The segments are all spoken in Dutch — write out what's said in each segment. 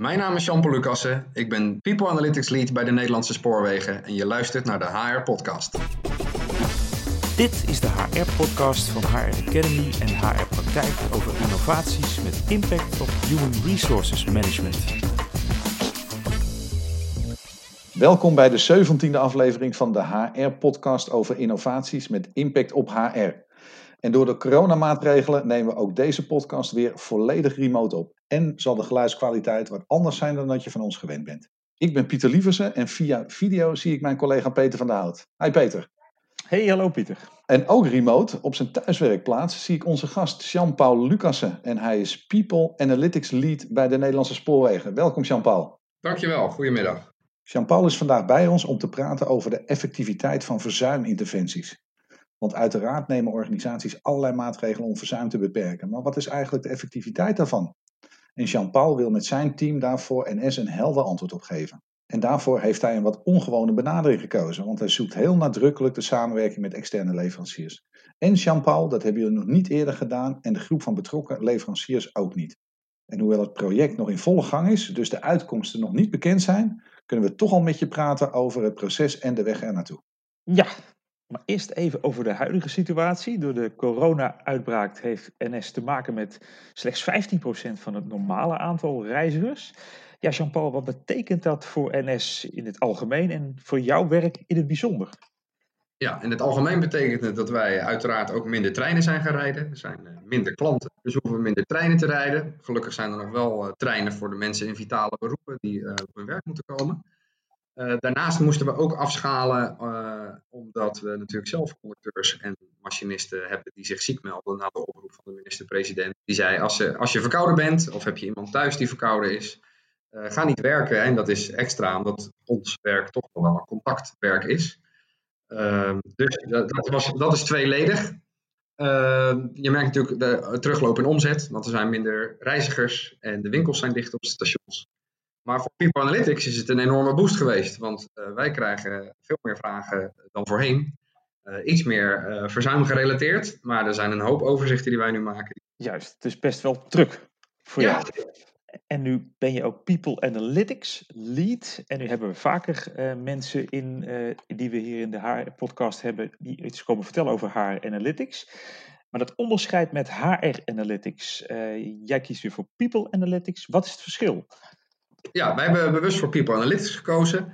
Mijn naam is Jean-Paul Lucassen. Ik ben People Analytics Lead bij de Nederlandse Spoorwegen en je luistert naar de HR Podcast. Dit is de HR-podcast van HR Academy en HR Praktijk over innovaties met impact op Human Resources Management. Welkom bij de 17e aflevering van de HR-podcast over innovaties met impact op HR. En door de coronamaatregelen nemen we ook deze podcast weer volledig remote op. En zal de geluidskwaliteit wat anders zijn dan dat je van ons gewend bent. Ik ben Pieter Lieversen en via video zie ik mijn collega Peter van der Hout. Hi Peter. Hey, hallo Pieter. En ook remote, op zijn thuiswerkplaats, zie ik onze gast Jean-Paul Lucassen. En hij is People Analytics Lead bij de Nederlandse Spoorwegen. Welkom Jean-Paul. Dankjewel, goedemiddag. Jean-Paul is vandaag bij ons om te praten over de effectiviteit van verzuiminterventies. Want uiteraard nemen organisaties allerlei maatregelen om verzuim te beperken. Maar wat is eigenlijk de effectiviteit daarvan? En Jean-Paul wil met zijn team daarvoor NS een helder antwoord op geven. En daarvoor heeft hij een wat ongewone benadering gekozen, want hij zoekt heel nadrukkelijk de samenwerking met externe leveranciers. En Jean-Paul, dat hebben jullie nog niet eerder gedaan en de groep van betrokken leveranciers ook niet. En hoewel het project nog in volle gang is, dus de uitkomsten nog niet bekend zijn, kunnen we toch al met je praten over het proces en de weg er naartoe. Ja, maar eerst even over de huidige situatie. Door de corona-uitbraak heeft NS te maken met slechts 15% van het normale aantal reizigers. Ja, Jean-Paul, wat betekent dat voor NS in het algemeen en voor jouw werk in het bijzonder? Ja, in het algemeen betekent het dat wij uiteraard ook minder treinen zijn gaan rijden. Er zijn eh, minder klanten, dus hoeven we minder treinen te rijden. Gelukkig zijn er nog wel uh, treinen voor de mensen in vitale beroepen die uh, op hun werk moeten komen. Uh, daarnaast moesten we ook afschalen, uh, omdat we natuurlijk zelf conducteurs en machinisten hebben die zich ziek melden na de oproep van de minister-president. Die zei, als als je verkouden bent of heb je iemand thuis die verkouden is, uh, ga niet werken. En dat is extra, omdat ons werk toch wel een contactwerk is. Ehm, dus dat, dat is tweeledig. Ehm, je merkt natuurlijk de terugloop in omzet, want er zijn minder reizigers en de winkels zijn dicht op stations. Maar voor People Analytics is het een enorme boost geweest, want uh, wij krijgen veel meer vragen dan voorheen. Uh, iets meer uh, verzuim gerelateerd, maar er zijn een hoop overzichten die wij nu maken. Juist, het is best wel druk voor ja. jou. En nu ben je ook People Analytics Lead. En nu hebben we vaker uh, mensen in, uh, die we hier in de HR-podcast hebben, die iets komen vertellen over HR Analytics. Maar dat onderscheid met HR Analytics, uh, jij kiest weer voor People Analytics. Wat is het verschil? Ja, wij hebben bewust voor People Analytics gekozen.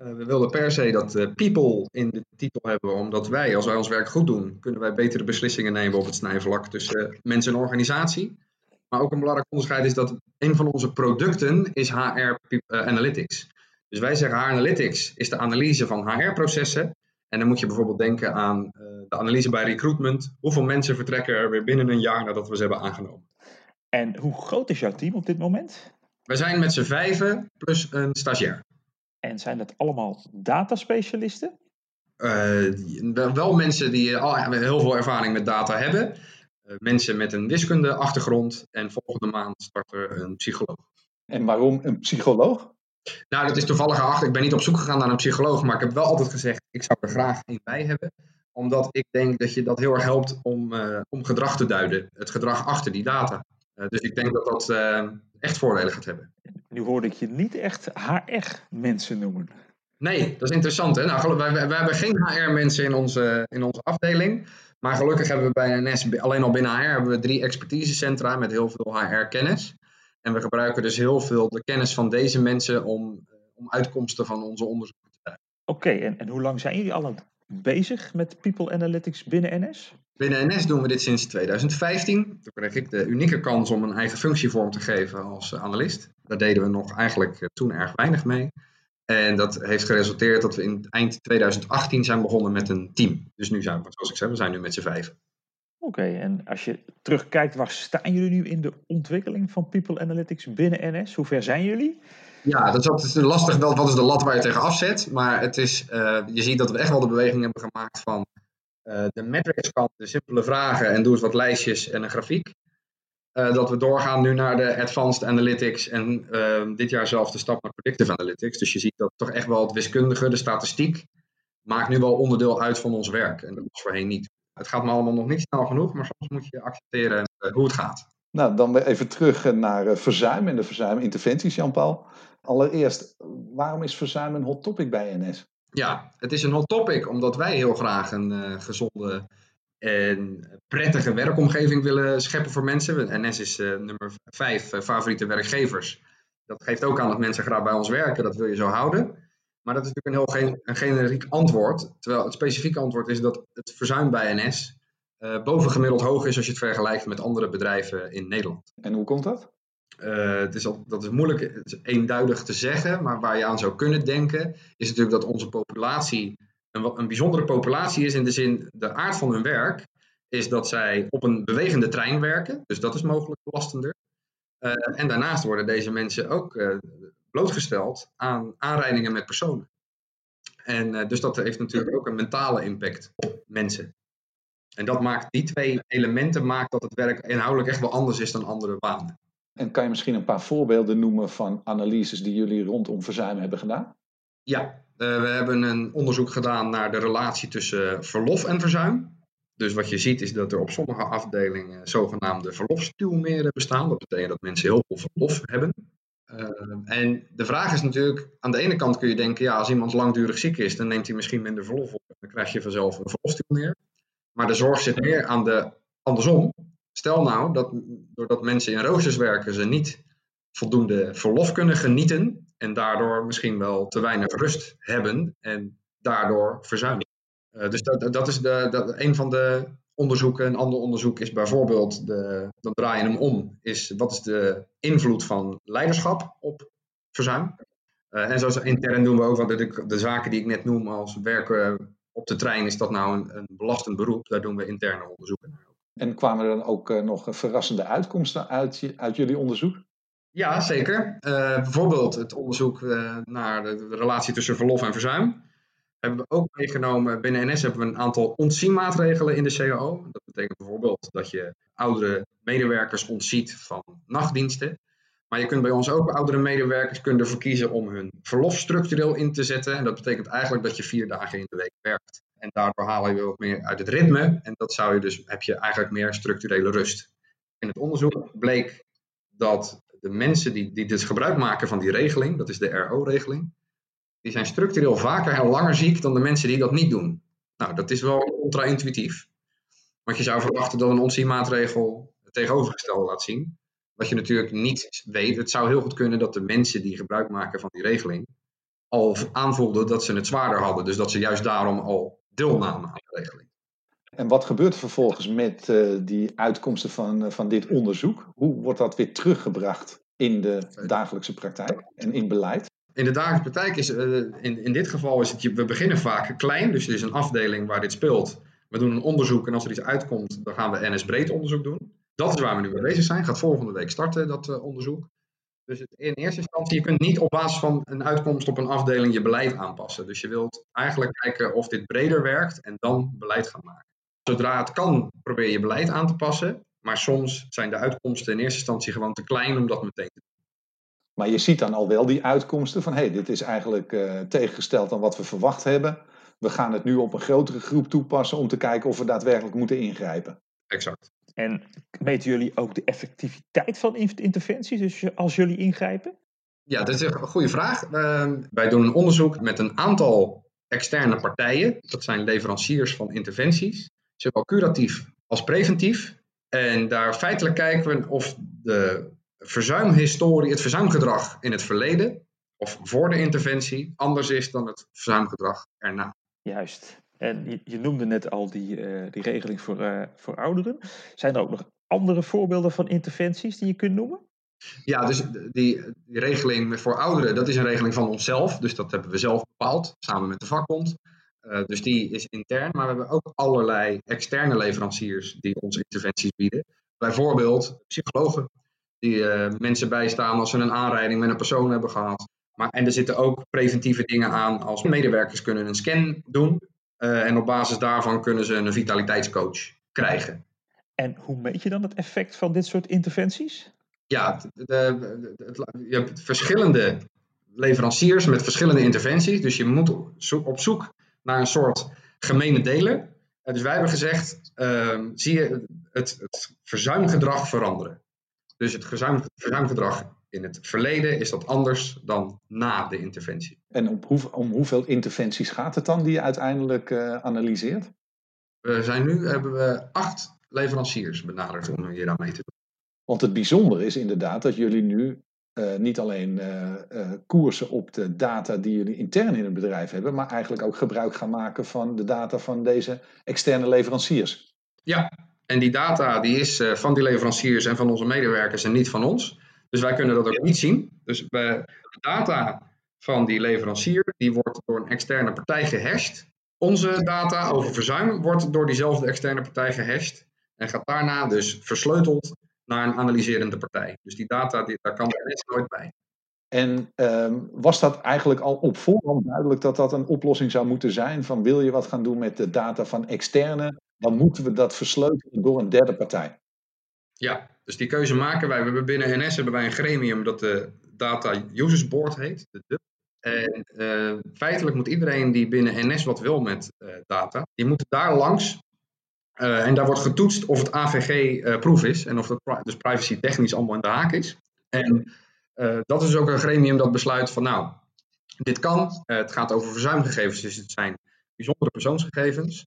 Uh, we wilden per se dat uh, people in de titel hebben, omdat wij, als wij ons werk goed doen, kunnen wij betere beslissingen nemen op het snijvlak tussen mensen en organisatie. Maar ook een belangrijk onderscheid is dat een van onze producten is HR Analytics. Dus wij zeggen HR Analytics is de analyse van HR-processen. En dan moet je bijvoorbeeld denken aan de analyse bij recruitment. Hoeveel mensen vertrekken er weer binnen een jaar nadat we ze hebben aangenomen? En hoe groot is jouw team op dit moment? We zijn met z'n vijven plus een stagiair. En zijn dat allemaal dataspecialisten? Uh, wel mensen die al heel veel ervaring met data hebben. Uh, mensen met een wiskundeachtergrond. En volgende maand start er een psycholoog. En waarom een psycholoog? Nou, dat is toevallig geacht. Ik ben niet op zoek gegaan naar een psycholoog. Maar ik heb wel altijd gezegd, ik zou er graag een bij hebben. Omdat ik denk dat je dat heel erg helpt om, uh, om gedrag te duiden. Het gedrag achter die data. dus ik denk dat dat echt voordelen gaat hebben. Nu hoorde ik je niet echt HR-mensen noemen. Nee, dat is interessant. Hè? Nou, wij, wij, wij hebben geen HR-mensen in onze, in onze afdeling. Maar gelukkig hebben we bij NS, alleen al binnen HR, hebben we drie expertisecentra met heel veel HR-kennis. En we gebruiken dus heel veel de kennis van deze mensen om, om uitkomsten van onze onderzoeken te krijgen. Oké, okay, en, en hoe lang zijn jullie al bezig met People Analytics binnen NS? Binnen NS doen we dit sinds 2015. Toen kreeg ik de unieke kans om een eigen functie vorm te geven als analist. Daar deden we nog eigenlijk toen erg weinig mee. En dat heeft geresulteerd dat we in eind 2018 zijn begonnen met een team. Dus nu zijn we, zoals ik zei, we zijn nu met z'n vijven. Oké, okay, en als je terugkijkt, waar staan jullie nu in de ontwikkeling van People Analytics binnen NS? Hoe ver zijn jullie? Ja, dat is altijd lastig. Wel, wat is de lat waar je tegen afzet? Maar het is, uh, je ziet dat we echt wel de beweging hebben gemaakt van de metrics kant, de simpele vragen en doe eens wat lijstjes en een grafiek. Uh, dat we doorgaan nu naar de advanced analytics en uh, dit jaar zelf de stap naar predictive analytics. Dus je ziet dat toch echt wel het wiskundige, de statistiek, maakt nu wel onderdeel uit van ons werk. En dat was voorheen niet. Het gaat me allemaal nog niet snel genoeg, maar soms moet je accepteren hoe het gaat. Nou, dan weer even terug naar verzuim en de verzuiminterventies, Jan-Paul. Allereerst, waarom is verzuim een hot topic bij NS? Ja, het is een hot topic omdat wij heel graag een uh, gezonde en prettige werkomgeving willen scheppen voor mensen. NS is uh, nummer vijf uh, favoriete werkgevers. Dat geeft ook aan dat mensen graag bij ons werken. Dat wil je zo houden. Maar dat is natuurlijk een heel een generiek antwoord. Terwijl het specifieke antwoord is dat het verzuim bij NS bovengemiddeld hoog is als je het vergelijkt met andere bedrijven in Nederland. En hoe komt dat? Uh, het is al, dat is moeilijk eenduidig te zeggen, maar waar je aan zou kunnen denken, is natuurlijk dat onze populatie een, een bijzondere populatie is in de zin, de aard van hun werk is dat zij op een bewegende trein werken, dus dat is mogelijk belastender. Uh, en daarnaast worden deze mensen ook uh, blootgesteld aan aanrijdingen met personen. En dus dat heeft natuurlijk ook een mentale impact op mensen. En dat maakt, die twee elementen maakt dat het werk inhoudelijk echt wel anders is dan andere banen. En kan je misschien een paar voorbeelden noemen van analyses die jullie rondom verzuim hebben gedaan? Ja, uh, we hebben een onderzoek gedaan naar de relatie tussen verlof en verzuim. Dus wat je ziet is dat er op sommige afdelingen zogenaamde verlofstuwmeren bestaan. Dat betekent dat mensen heel veel verlof hebben. En de vraag is natuurlijk, aan de ene kant kun je denken, ja, als iemand langdurig ziek is, dan neemt hij misschien minder verlof op. Dan krijg je vanzelf een verlofstuwmeer. Maar de zorg zit meer aan de andersom. Stel nou dat doordat mensen in roosters werken, ze niet voldoende verlof kunnen genieten. En daardoor misschien wel te weinig rust hebben en daardoor verzuimen. Uh, dus dat, dat is de, dat, een van de onderzoeken. Een ander onderzoek is bijvoorbeeld, de, dan draai je hem om, is wat is de invloed van leiderschap op verzuim. Uh, en zoals intern doen we ook, want de, de, zaken die ik net noem als werken op de trein, is dat nou een, een belastend beroep. Daar doen we interne onderzoeken naar. En kwamen er dan ook uh, nog verrassende uitkomsten uit, uit jullie onderzoek? Ja, zeker. Uh, bijvoorbeeld het onderzoek naar de, relatie tussen verlof en verzuim. Hebben we ook meegenomen. Binnen NS hebben we een aantal ontzienmaatregelen in de CAO. Dat betekent bijvoorbeeld dat je oudere medewerkers ontziet van nachtdiensten. Maar je kunt bij ons ook oudere medewerkers kunnen ervoor kiezen om hun verlof structureel in te zetten. En dat betekent eigenlijk dat je vier dagen in de week werkt. En daardoor haal je wat meer uit het ritme. En dat zou je dus, heb je eigenlijk meer structurele rust. In het onderzoek bleek dat de mensen die, die dus gebruik maken van die regeling, dat is de RO-regeling, die zijn structureel vaker en langer ziek dan de mensen die dat niet doen. Nou, dat is wel contra-intuïtief. Want je zou verwachten dat een ontzienmaatregel het tegenovergestelde laat zien. Wat je natuurlijk niet weet, het zou heel goed kunnen dat de mensen die gebruik maken van die regeling al aanvoelden dat ze het zwaarder hadden. Dus dat ze juist daarom al deelnamen aan de regeling. En wat gebeurt er vervolgens met uh, die uitkomsten van, uh, van dit onderzoek? Hoe wordt dat weer teruggebracht in de dagelijkse praktijk en in beleid? In de dagelijkse praktijk is, uh, in, in dit geval is het, we beginnen vaak klein, dus er is een afdeling waar dit speelt. We doen een onderzoek en als er iets uitkomt, dan gaan we NS breed onderzoek doen. Dat is waar we nu mee bezig zijn. Gaat volgende week starten, dat onderzoek. Dus in eerste instantie, je kunt niet op basis van een uitkomst op een afdeling je beleid aanpassen. Dus je wilt eigenlijk kijken of dit breder werkt en dan beleid gaan maken. Zodra het kan, probeer je beleid aan te passen. Maar soms zijn de uitkomsten in eerste instantie gewoon te klein om dat meteen te doen. Maar je ziet dan al wel die uitkomsten van hé, hey, dit is eigenlijk uh, tegengesteld aan wat we verwacht hebben. We gaan het nu op een grotere groep toepassen om te kijken of we daadwerkelijk moeten ingrijpen. Exact. En meten jullie ook de effectiviteit van interventies dus als jullie ingrijpen? Ja, dat is een goede vraag. Uh, wij doen een onderzoek met een aantal externe partijen. Dat zijn leveranciers van interventies, zowel curatief als preventief. En daar feitelijk kijken we of de verzuimhistorie, het verzuimgedrag in het verleden of voor de interventie anders is dan het verzuimgedrag erna. Juist. En je, noemde net al die, uh, die regeling voor, uh, voor ouderen. Zijn er ook nog andere voorbeelden van interventies die je kunt noemen? Ja, dus die, die, regeling voor ouderen, dat is een regeling van onszelf. Dus dat hebben we zelf bepaald, samen met de vakbond. Uh, dus die is intern, maar we hebben ook allerlei externe leveranciers die onze interventies bieden. Bijvoorbeeld psychologen, die mensen bijstaan als ze een aanrijding met een persoon hebben gehad. Maar, en er zitten ook preventieve dingen aan als medewerkers kunnen een scan doen. Uh, en op basis daarvan kunnen ze een vitaliteitscoach krijgen. En hoe meet je dan het effect van dit soort interventies? Ja, de, de, de, je hebt verschillende leveranciers met verschillende interventies. Dus je moet op zoek naar een soort gemene deler. Uh, dus wij hebben gezegd, uh, zie je het, het verzuimgedrag veranderen. Dus het verzuimgedrag in het verleden is dat anders dan na de interventie. En om, hoe, om hoeveel interventies gaat het dan die je uiteindelijk uh, analyseert? We zijn nu, hebben we acht leveranciers benaderd om hier aan mee te doen. Want het bijzondere is inderdaad dat jullie nu uh, niet alleen uh, uh, koersen op de data die jullie intern in het bedrijf hebben, maar eigenlijk ook gebruik gaan maken van de data van deze externe leveranciers. Ja, en die data die is van die leveranciers en van onze medewerkers en niet van ons. Dus wij kunnen dat ook niet zien. Dus we, de data van die leverancier die wordt door een externe partij gehashed. Onze data over verzuim wordt door diezelfde externe partij gehashed en gaat daarna dus versleuteld naar een analyserende partij. Dus die data, die, daar kan er net nooit bij. En um, was dat eigenlijk al op voorhand duidelijk dat dat een oplossing zou moeten zijn? Van wil je wat gaan doen met de data van externe, dan moeten we dat versleutelen door een derde partij. Ja, dus die keuze maken wij. We hebben binnen NS hebben wij een gremium dat de Data Users Board heet, de DUB. En uh, feitelijk moet iedereen die binnen NS wat wil met uh, data, die moet daar langs uh, en daar wordt getoetst of het AVG-proef is en of dat dus privacy technisch allemaal in de haak is. En dat is ook een gremium dat besluit van nou, dit kan. het gaat over verzuimgegevens, dus het zijn bijzondere persoonsgegevens.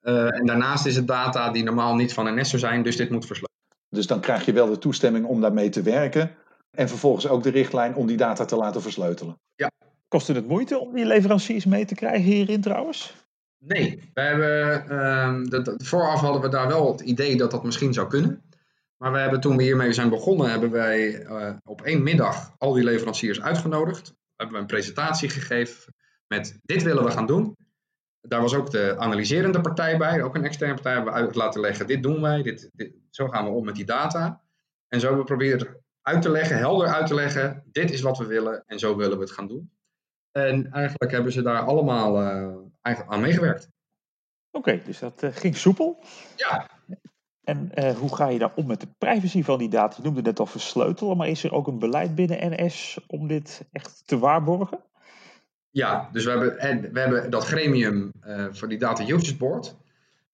en daarnaast is het data die normaal niet van NS zou zijn, dus dit moet versleuteld. Dus dan krijg je wel de toestemming om daarmee te werken. En vervolgens ook de richtlijn om die data te laten versleutelen. Ja. Kost het moeite om die leveranciers mee te krijgen hierin trouwens? Nee, we hebben, um, de, de, vooraf hadden we daar wel het idee dat dat misschien zou kunnen. Maar we hebben toen we hiermee zijn begonnen, hebben wij uh, op één middag al die leveranciers uitgenodigd. Hebben we een presentatie gegeven met dit willen we gaan doen. Daar was ook de analyserende partij bij, ook een externe partij hebben we uit laten leggen. Dit doen wij, dit, dit, zo gaan we om met die data. En zo hebben we proberen uit te leggen, helder uit te leggen, dit is wat we willen en zo willen we het gaan doen. En eigenlijk hebben ze daar allemaal uh, aan meegewerkt. Oké, okay, dus dat uh, ging soepel. Ja. En uh, hoe ga je dan om met de privacy van die data? Je noemde net al versleutelen, maar is er ook een beleid binnen NS om dit echt te waarborgen? Ja, dus we hebben, en we hebben dat gremium uh, voor die Data Users Board.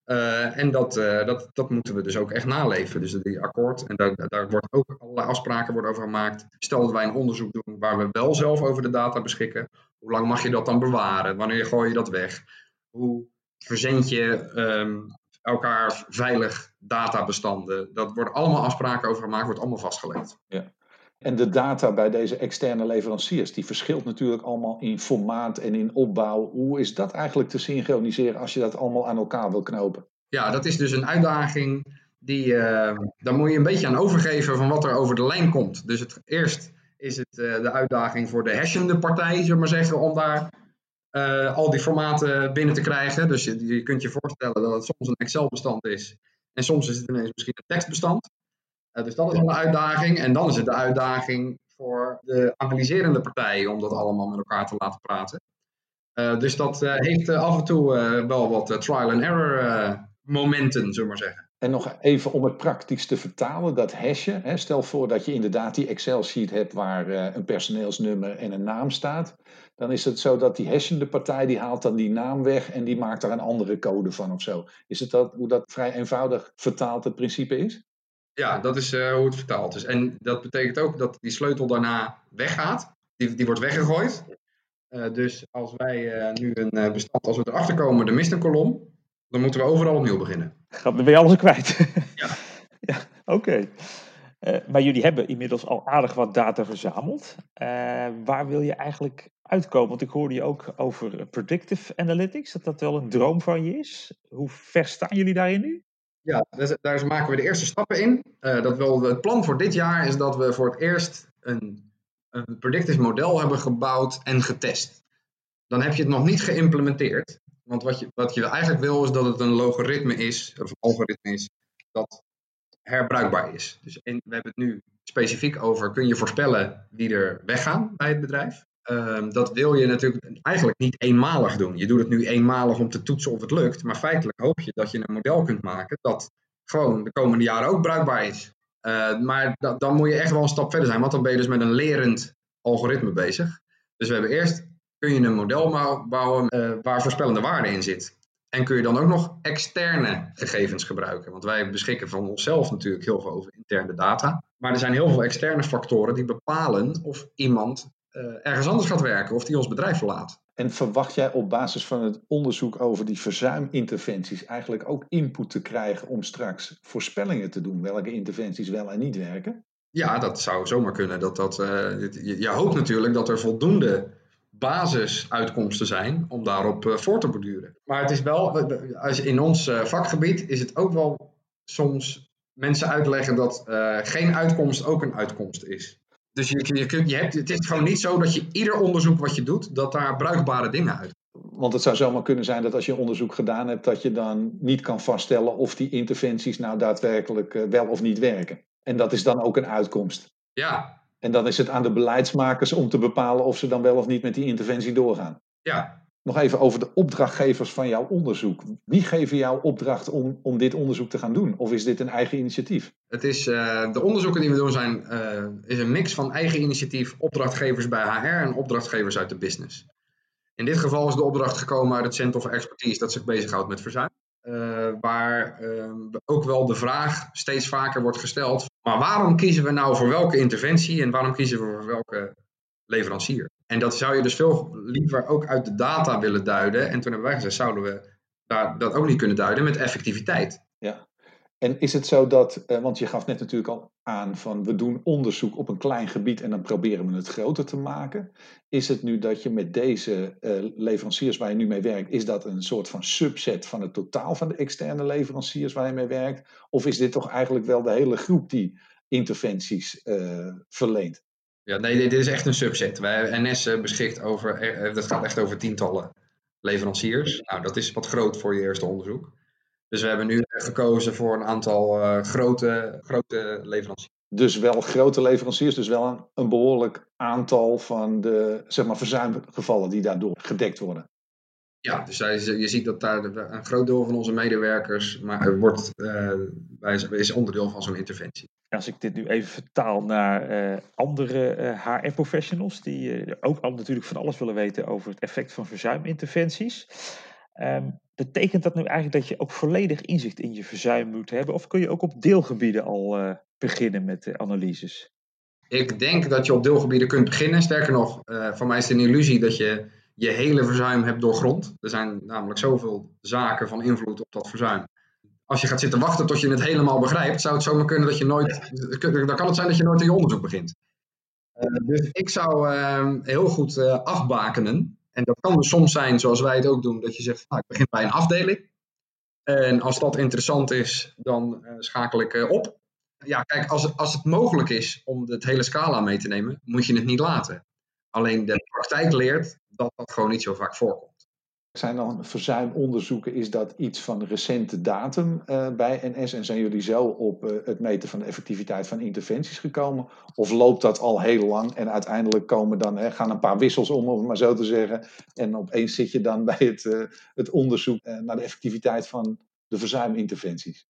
Uh, en dat, uh, dat, dat moeten we dus ook echt naleven. Dus die akkoord. En daar, daar wordt ook allerlei afspraken worden over gemaakt. Stel dat wij een onderzoek doen waar we wel zelf over de data beschikken. Hoe lang mag je dat dan bewaren? Wanneer gooi je dat weg? Hoe verzend je um, elkaar veilig databestanden? Dat worden allemaal afspraken over gemaakt, wordt allemaal vastgelegd. Ja. En de data bij deze externe leveranciers, die verschilt natuurlijk allemaal in formaat en in opbouw. Hoe is dat eigenlijk te synchroniseren als je dat allemaal aan elkaar wil knopen? Ja, dat is dus een uitdaging die, uh, daar moet je een beetje aan overgeven van wat er over de lijn komt. Dus het, eerst is het uh, de uitdaging voor de hashende partij, zullen we maar zeggen, om daar uh, al die formaten binnen te krijgen. Dus je, je kunt je voorstellen dat het soms een Excel-bestand is en soms is het ineens misschien een tekstbestand. Uh, dus dat is een uitdaging. En dan is het de uitdaging voor de analyserende partijen om dat allemaal met elkaar te laten praten. Uh, dus dat uh, heeft af en toe wel wat trial and error momenten, zullen we maar zeggen. En nog even om het praktisch te vertalen, dat hashen. Hè, stel voor dat je inderdaad die Excel-sheet hebt waar een personeelsnummer en een naam staat. Dan is het zo dat die hashende partij die haalt dan die naam weg en die maakt daar een andere code van of zo. Is het dat, hoe dat vrij eenvoudig vertaald het principe is? Ja, dat is uh, hoe het vertaald is. En dat betekent ook dat die sleutel daarna weggaat. Die, die wordt weggegooid. Uh, dus als wij uh, nu een bestand, als we erachter komen, er mist een kolom, dan moeten we overal opnieuw beginnen. Dan ben je alles kwijt. Ja. ja Oké. Okay. maar jullie hebben inmiddels al aardig wat data verzameld. waar wil je eigenlijk uitkomen? Want ik hoorde je ook over predictive analytics, dat dat wel een droom van je is. Hoe ver staan jullie daarin nu? Ja, daar maken we de eerste stappen in. Uh, dat wil, het plan voor dit jaar is dat we voor het eerst een, een predictive model hebben gebouwd en getest. Dan heb je het nog niet geïmplementeerd. Want wat je, wat je eigenlijk wil is dat het een logaritme is, of een algoritme is, dat herbruikbaar is. Dus we hebben het nu specifiek over, kun je voorspellen wie er weggaan bij het bedrijf? Um, dat wil je natuurlijk eigenlijk niet eenmalig doen. Je doet het nu eenmalig om te toetsen of het lukt. Maar feitelijk hoop je dat je een model kunt maken dat gewoon de komende jaren ook bruikbaar is. Uh, maar da dan moet je echt wel een stap verder zijn, want dan ben je dus met een lerend algoritme bezig. Dus we hebben eerst, kun je een model bouwen uh, waar voorspellende waarde in zit. En kun je dan ook nog externe gegevens gebruiken? Want wij beschikken van onszelf natuurlijk heel veel over interne data. Maar er zijn heel veel externe factoren die bepalen of iemand ergens anders gaat werken of die ons bedrijf verlaat. En verwacht jij op basis van het onderzoek over die verzuiminterventies eigenlijk ook input te krijgen om straks voorspellingen te doen welke interventies wel en niet werken? Ja, dat zou zomaar kunnen. Dat, dat, uh, je, je, hoopt natuurlijk dat er voldoende basisuitkomsten zijn om daarop uh, voor te borduren. Maar het is wel, als in ons uh, vakgebied is het ook wel soms mensen uitleggen dat geen uitkomst ook een uitkomst is. Dus je, je, kunt, je hebt, het is gewoon niet zo dat je ieder onderzoek wat je doet, dat daar bruikbare dingen uit. Want het zou zomaar kunnen zijn dat als je onderzoek gedaan hebt, dat je dan niet kan vaststellen of die interventies nou daadwerkelijk uh, wel of niet werken. En dat is dan ook een uitkomst. Ja. En dan is het aan de beleidsmakers om te bepalen of ze dan wel of niet met die interventie doorgaan. Ja, nog even over de opdrachtgevers van jouw onderzoek. Wie geven jou opdracht om, om dit onderzoek te gaan doen? Of is dit een eigen initiatief? Het is, uh, de onderzoeken die we doen zijn uh, is een mix van eigen initiatief, opdrachtgevers bij HR en opdrachtgevers uit de business. In dit geval is de opdracht gekomen uit het Center of Expertise dat zich bezighoudt met verzuim. Uh, waar ook wel de vraag steeds vaker wordt gesteld: maar waarom kiezen we nou voor welke interventie en waarom kiezen we voor welke leverancier? En dat zou je dus veel liever ook uit de data willen duiden. En toen hebben wij gezegd, zouden we daar, dat ook niet kunnen duiden met effectiviteit. Ja. En is het zo dat, eh, want je gaf net natuurlijk al aan van we doen onderzoek op een klein gebied en dan proberen we het groter te maken. Is het nu dat je met deze uh, leveranciers waar je nu mee werkt, is dat een soort van subset van het totaal van de externe leveranciers waar je mee werkt? Of is dit toch eigenlijk wel de hele groep die interventies uh, verleent? Ja, nee, dit is echt een subset. Wij, NS eh, beschikt over, eh, dat gaat echt over tientallen leveranciers. Nou, dat is wat groot voor je eerste onderzoek. Dus we hebben nu gekozen voor een aantal uh, grote, grote leveranciers. Dus wel grote leveranciers, dus wel een, een behoorlijk aantal van de zeg maar, verzuimgevallen die daardoor gedekt worden. Ja, dus je ziet dat daar een groot deel van onze medewerkers maar wordt, uh, is onderdeel van zo'n interventie. Als ik dit nu even vertaal naar uh, andere uh, HR-professionals, die ook al natuurlijk van alles willen weten over het effect van verzuiminterventies. Um, betekent dat nu eigenlijk dat je ook volledig inzicht in je verzuim moet hebben? Of kun je ook op deelgebieden al beginnen met analyses? Ik denk dat je op deelgebieden kunt beginnen. Sterker nog, voor mij is het een illusie dat je je hele verzuim hebt doorgrond. Er zijn namelijk zoveel zaken van invloed op dat verzuim. Als je gaat zitten wachten tot je het helemaal begrijpt, zou het zomaar kunnen dat je nooit. Dan kan het zijn dat je nooit in je onderzoek begint. Uh, dus ik zou uh, heel goed uh, afbakenen. En dat kan dus soms zijn, zoals wij het ook doen, dat je zegt: nou, ik begin bij een afdeling. En als dat interessant is, dan schakel ik op. Ja, kijk, als als het mogelijk is om het hele scala mee te nemen, moet je het niet laten. Alleen de praktijk leert dat dat gewoon niet zo vaak voorkomt. Zijn dan verzuimonderzoeken, is dat iets van recente datum uh, bij NS? En zijn jullie zo op uh, het meten van de effectiviteit van interventies gekomen? Of loopt dat al heel lang en uiteindelijk komen dan, hè, gaan een paar wissels om, om het maar zo te zeggen. En opeens zit je dan bij het, uh, het onderzoek naar de effectiviteit van de verzuiminterventies?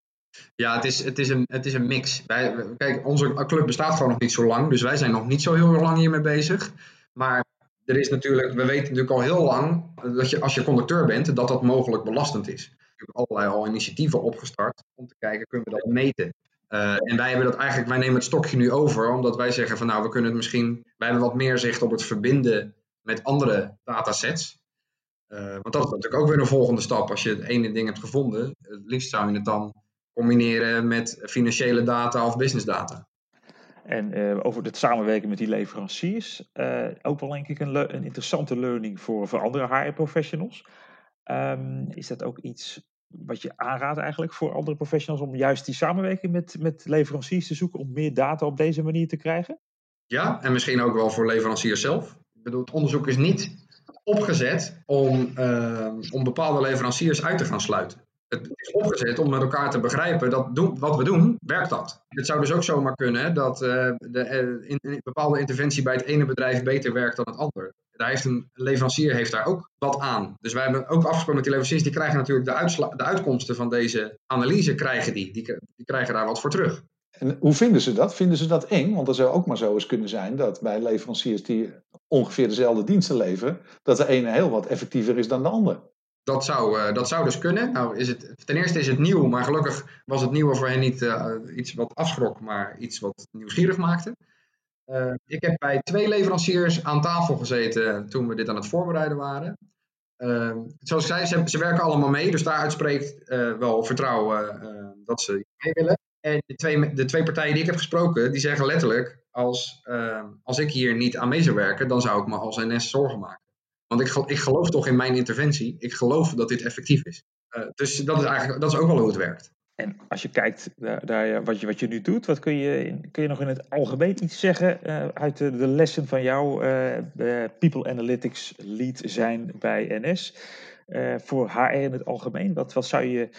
Ja, het is, het is, een, het is een mix. Wij, kijk, onze club bestaat gewoon nog niet zo lang, dus wij zijn nog niet zo heel lang hiermee bezig. Maar er is natuurlijk, we weten natuurlijk al heel lang dat je als je conducteur bent, dat dat mogelijk belastend is. We hebben allerlei al initiatieven opgestart om te kijken, kunnen we dat meten? Uh, en wij hebben dat eigenlijk, wij nemen het stokje nu over, omdat wij zeggen van nou, we kunnen het misschien, wij hebben wat meer zicht op het verbinden met andere datasets. Uh, want dat is natuurlijk ook weer een volgende stap. Als je het ene ding hebt gevonden, het liefst zou je het dan combineren met financiële data of business data. En uh, over het samenwerken met die leveranciers, uh, ook wel denk ik een, een, interessante learning voor, voor andere HR-professionals. Um, is dat ook iets wat je aanraadt eigenlijk voor andere professionals om juist die samenwerking met, met leveranciers te zoeken om meer data op deze manier te krijgen? Ja, en misschien ook wel voor leveranciers zelf. Ik bedoel, het onderzoek is niet opgezet om, uh, om bepaalde leveranciers uit te gaan sluiten het is opgezet om met elkaar te begrijpen dat wat we doen, werkt dat. Het zou dus ook zomaar kunnen dat uh, de, uh, in, bepaalde interventie bij het ene bedrijf beter werkt dan het andere. Daar heeft een leverancier heeft daar ook wat aan. Dus wij hebben ook afgesproken met die leveranciers, die krijgen natuurlijk de, de uitkomsten van deze analyse, krijgen die. die. Krijgen daar wat voor terug. En hoe vinden ze dat? Vinden ze dat eng? Want er zou ook maar zo eens kunnen zijn dat bij leveranciers die ongeveer dezelfde diensten leveren, dat de ene heel wat effectiever is dan de ander. Dat zou, dat zou dus kunnen. Nou, is het, ten eerste is het nieuw, maar gelukkig was het nieuwe voor hen niet iets wat afschrok, maar iets wat nieuwsgierig maakte. ik heb bij twee leveranciers aan tafel gezeten toen we dit aan het voorbereiden waren. Ehm, zoals ik zei, ze, werken allemaal mee, dus daaruit spreekt wel vertrouwen dat ze mee willen. En de twee, de twee partijen die ik heb gesproken, die zeggen letterlijk, als, uh, als ik hier niet aan mee zou werken, dan zou ik me als NS zorgen maken. Want ik, ik geloof toch in mijn interventie, ik geloof dat dit effectief is. Uh, dus dat is eigenlijk dat is ook wel hoe het werkt. En als je kijkt naar, wat, je, wat je nu doet, wat kun je, kun je nog in het algemeen iets zeggen uh, uit de, de, lessen van jou, uh, People Analytics Lead zijn bij NS, uh, voor HR in het algemeen? Wat, wat zou je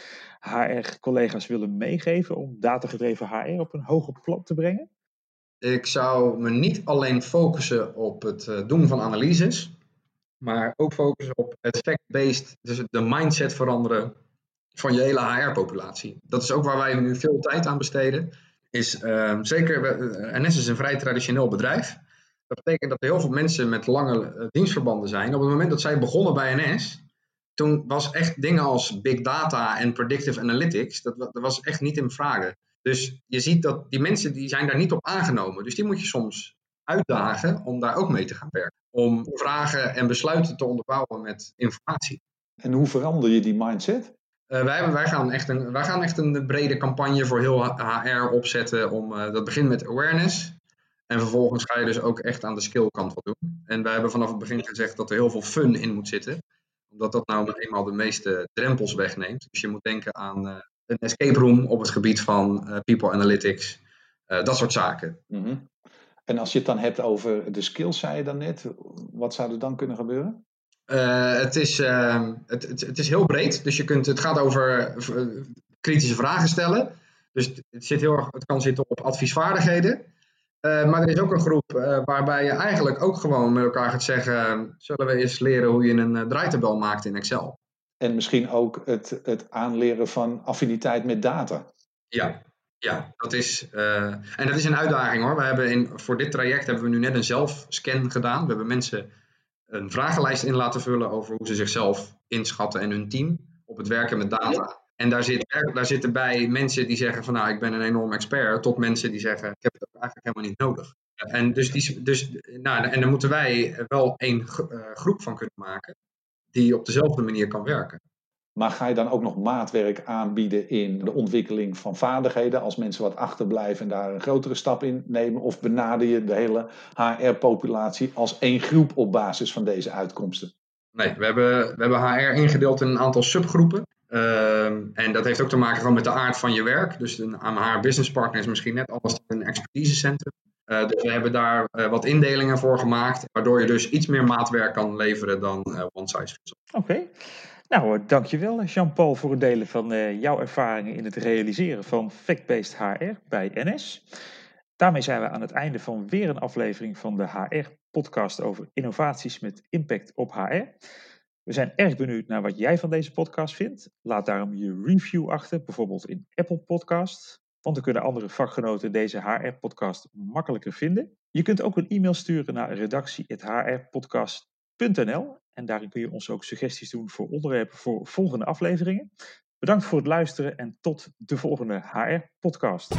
HR-collega's willen meegeven om datagedreven HR op een hoger plan te brengen? Ik zou me niet alleen focussen op het doen van analyses, maar ook focussen op het fact-based, dus de mindset veranderen van je hele HR-populatie. Dat is ook waar wij nu veel tijd aan besteden. Is, uh, zeker, eh, NS is een vrij traditioneel bedrijf. Dat betekent dat er heel veel mensen met lange uh, dienstverbanden zijn. Op het moment dat zij begonnen bij NS, toen was echt dingen als big data en predictive analytics, dat, dat was echt niet in vragen. Dus je ziet dat die mensen die zijn daar niet op aangenomen. Dus die moet je soms uitdagen om daar ook mee te gaan werken. Om vragen en besluiten te onderbouwen met informatie. En hoe verander je die mindset? Uh, wij, wij, gaan echt een, wij gaan echt een brede campagne voor heel HR opzetten. Om, uh, dat begint met awareness. En vervolgens ga je dus ook echt aan de skill kant wat doen. En wij hebben vanaf het begin gezegd dat er heel veel fun in moet zitten. Omdat dat nou eenmaal de meeste drempels wegneemt. Dus je moet denken aan uh, een escape room op het gebied van people analytics. dat soort zaken. Mm -hmm. En als je het dan hebt over de skills, zei je dan net. Wat zou er dan kunnen gebeuren? Uh, het, is, uh, het, het, het, is heel breed. Dus je kunt, het gaat over kritische vragen stellen. Dus het, zit heel erg, het kan zitten op adviesvaardigheden. Uh, maar er is ook een groep waarbij je eigenlijk ook gewoon met elkaar gaat zeggen: zullen we eens leren hoe je een draaitabel maakt in Excel? En misschien ook het, het aanleren van affiniteit met data. Ja, ja, dat is, en dat is een uitdaging hoor. We hebben in, voor dit traject hebben we nu net een zelfscan gedaan. We hebben mensen een vragenlijst in laten vullen over hoe ze zichzelf inschatten en hun team op het werken met data. En daar, zit, daar zitten bij mensen die zeggen van nou ik ben een enorm expert, tot mensen die zeggen ik heb het eigenlijk helemaal niet nodig. En, dus die, dus, nou, en daar moeten wij wel één eh, groep van kunnen maken die op dezelfde manier kan werken. Maar ga je dan ook nog maatwerk aanbieden in de ontwikkeling van vaardigheden als mensen wat achterblijven en daar een grotere stap in nemen? Of benader je de hele HR-populatie als één groep op basis van deze uitkomsten? Nee, we hebben, we hebben HR ingedeeld in een aantal subgroepen. Uh, en dat heeft ook te maken met de aard van je werk. Dus een HR Business Partner is misschien net als een expertisecentrum. Uh, dus we hebben daar uh, wat indelingen voor gemaakt, waardoor je dus iets meer maatwerk kan leveren dan uh, one size fits all. Oké. Okay. Nou, dankjewel Jean-Paul voor het delen van uh, jouw ervaringen in het realiseren van fact-based HR bij NS. Daarmee zijn we aan het einde van weer een aflevering van de HR-podcast over innovaties met impact op HR. We zijn erg benieuwd naar wat jij van deze podcast vindt. Laat daarom je review achter, bijvoorbeeld in Apple Podcast. Want dan kunnen andere vakgenoten deze HR-podcast makkelijker vinden. Je kunt ook een e-mail sturen naar redactie.hrpodcast.nl en daarin kun je ons ook suggesties doen voor onderwerpen voor volgende afleveringen. Bedankt voor het luisteren en tot de volgende HR-podcast.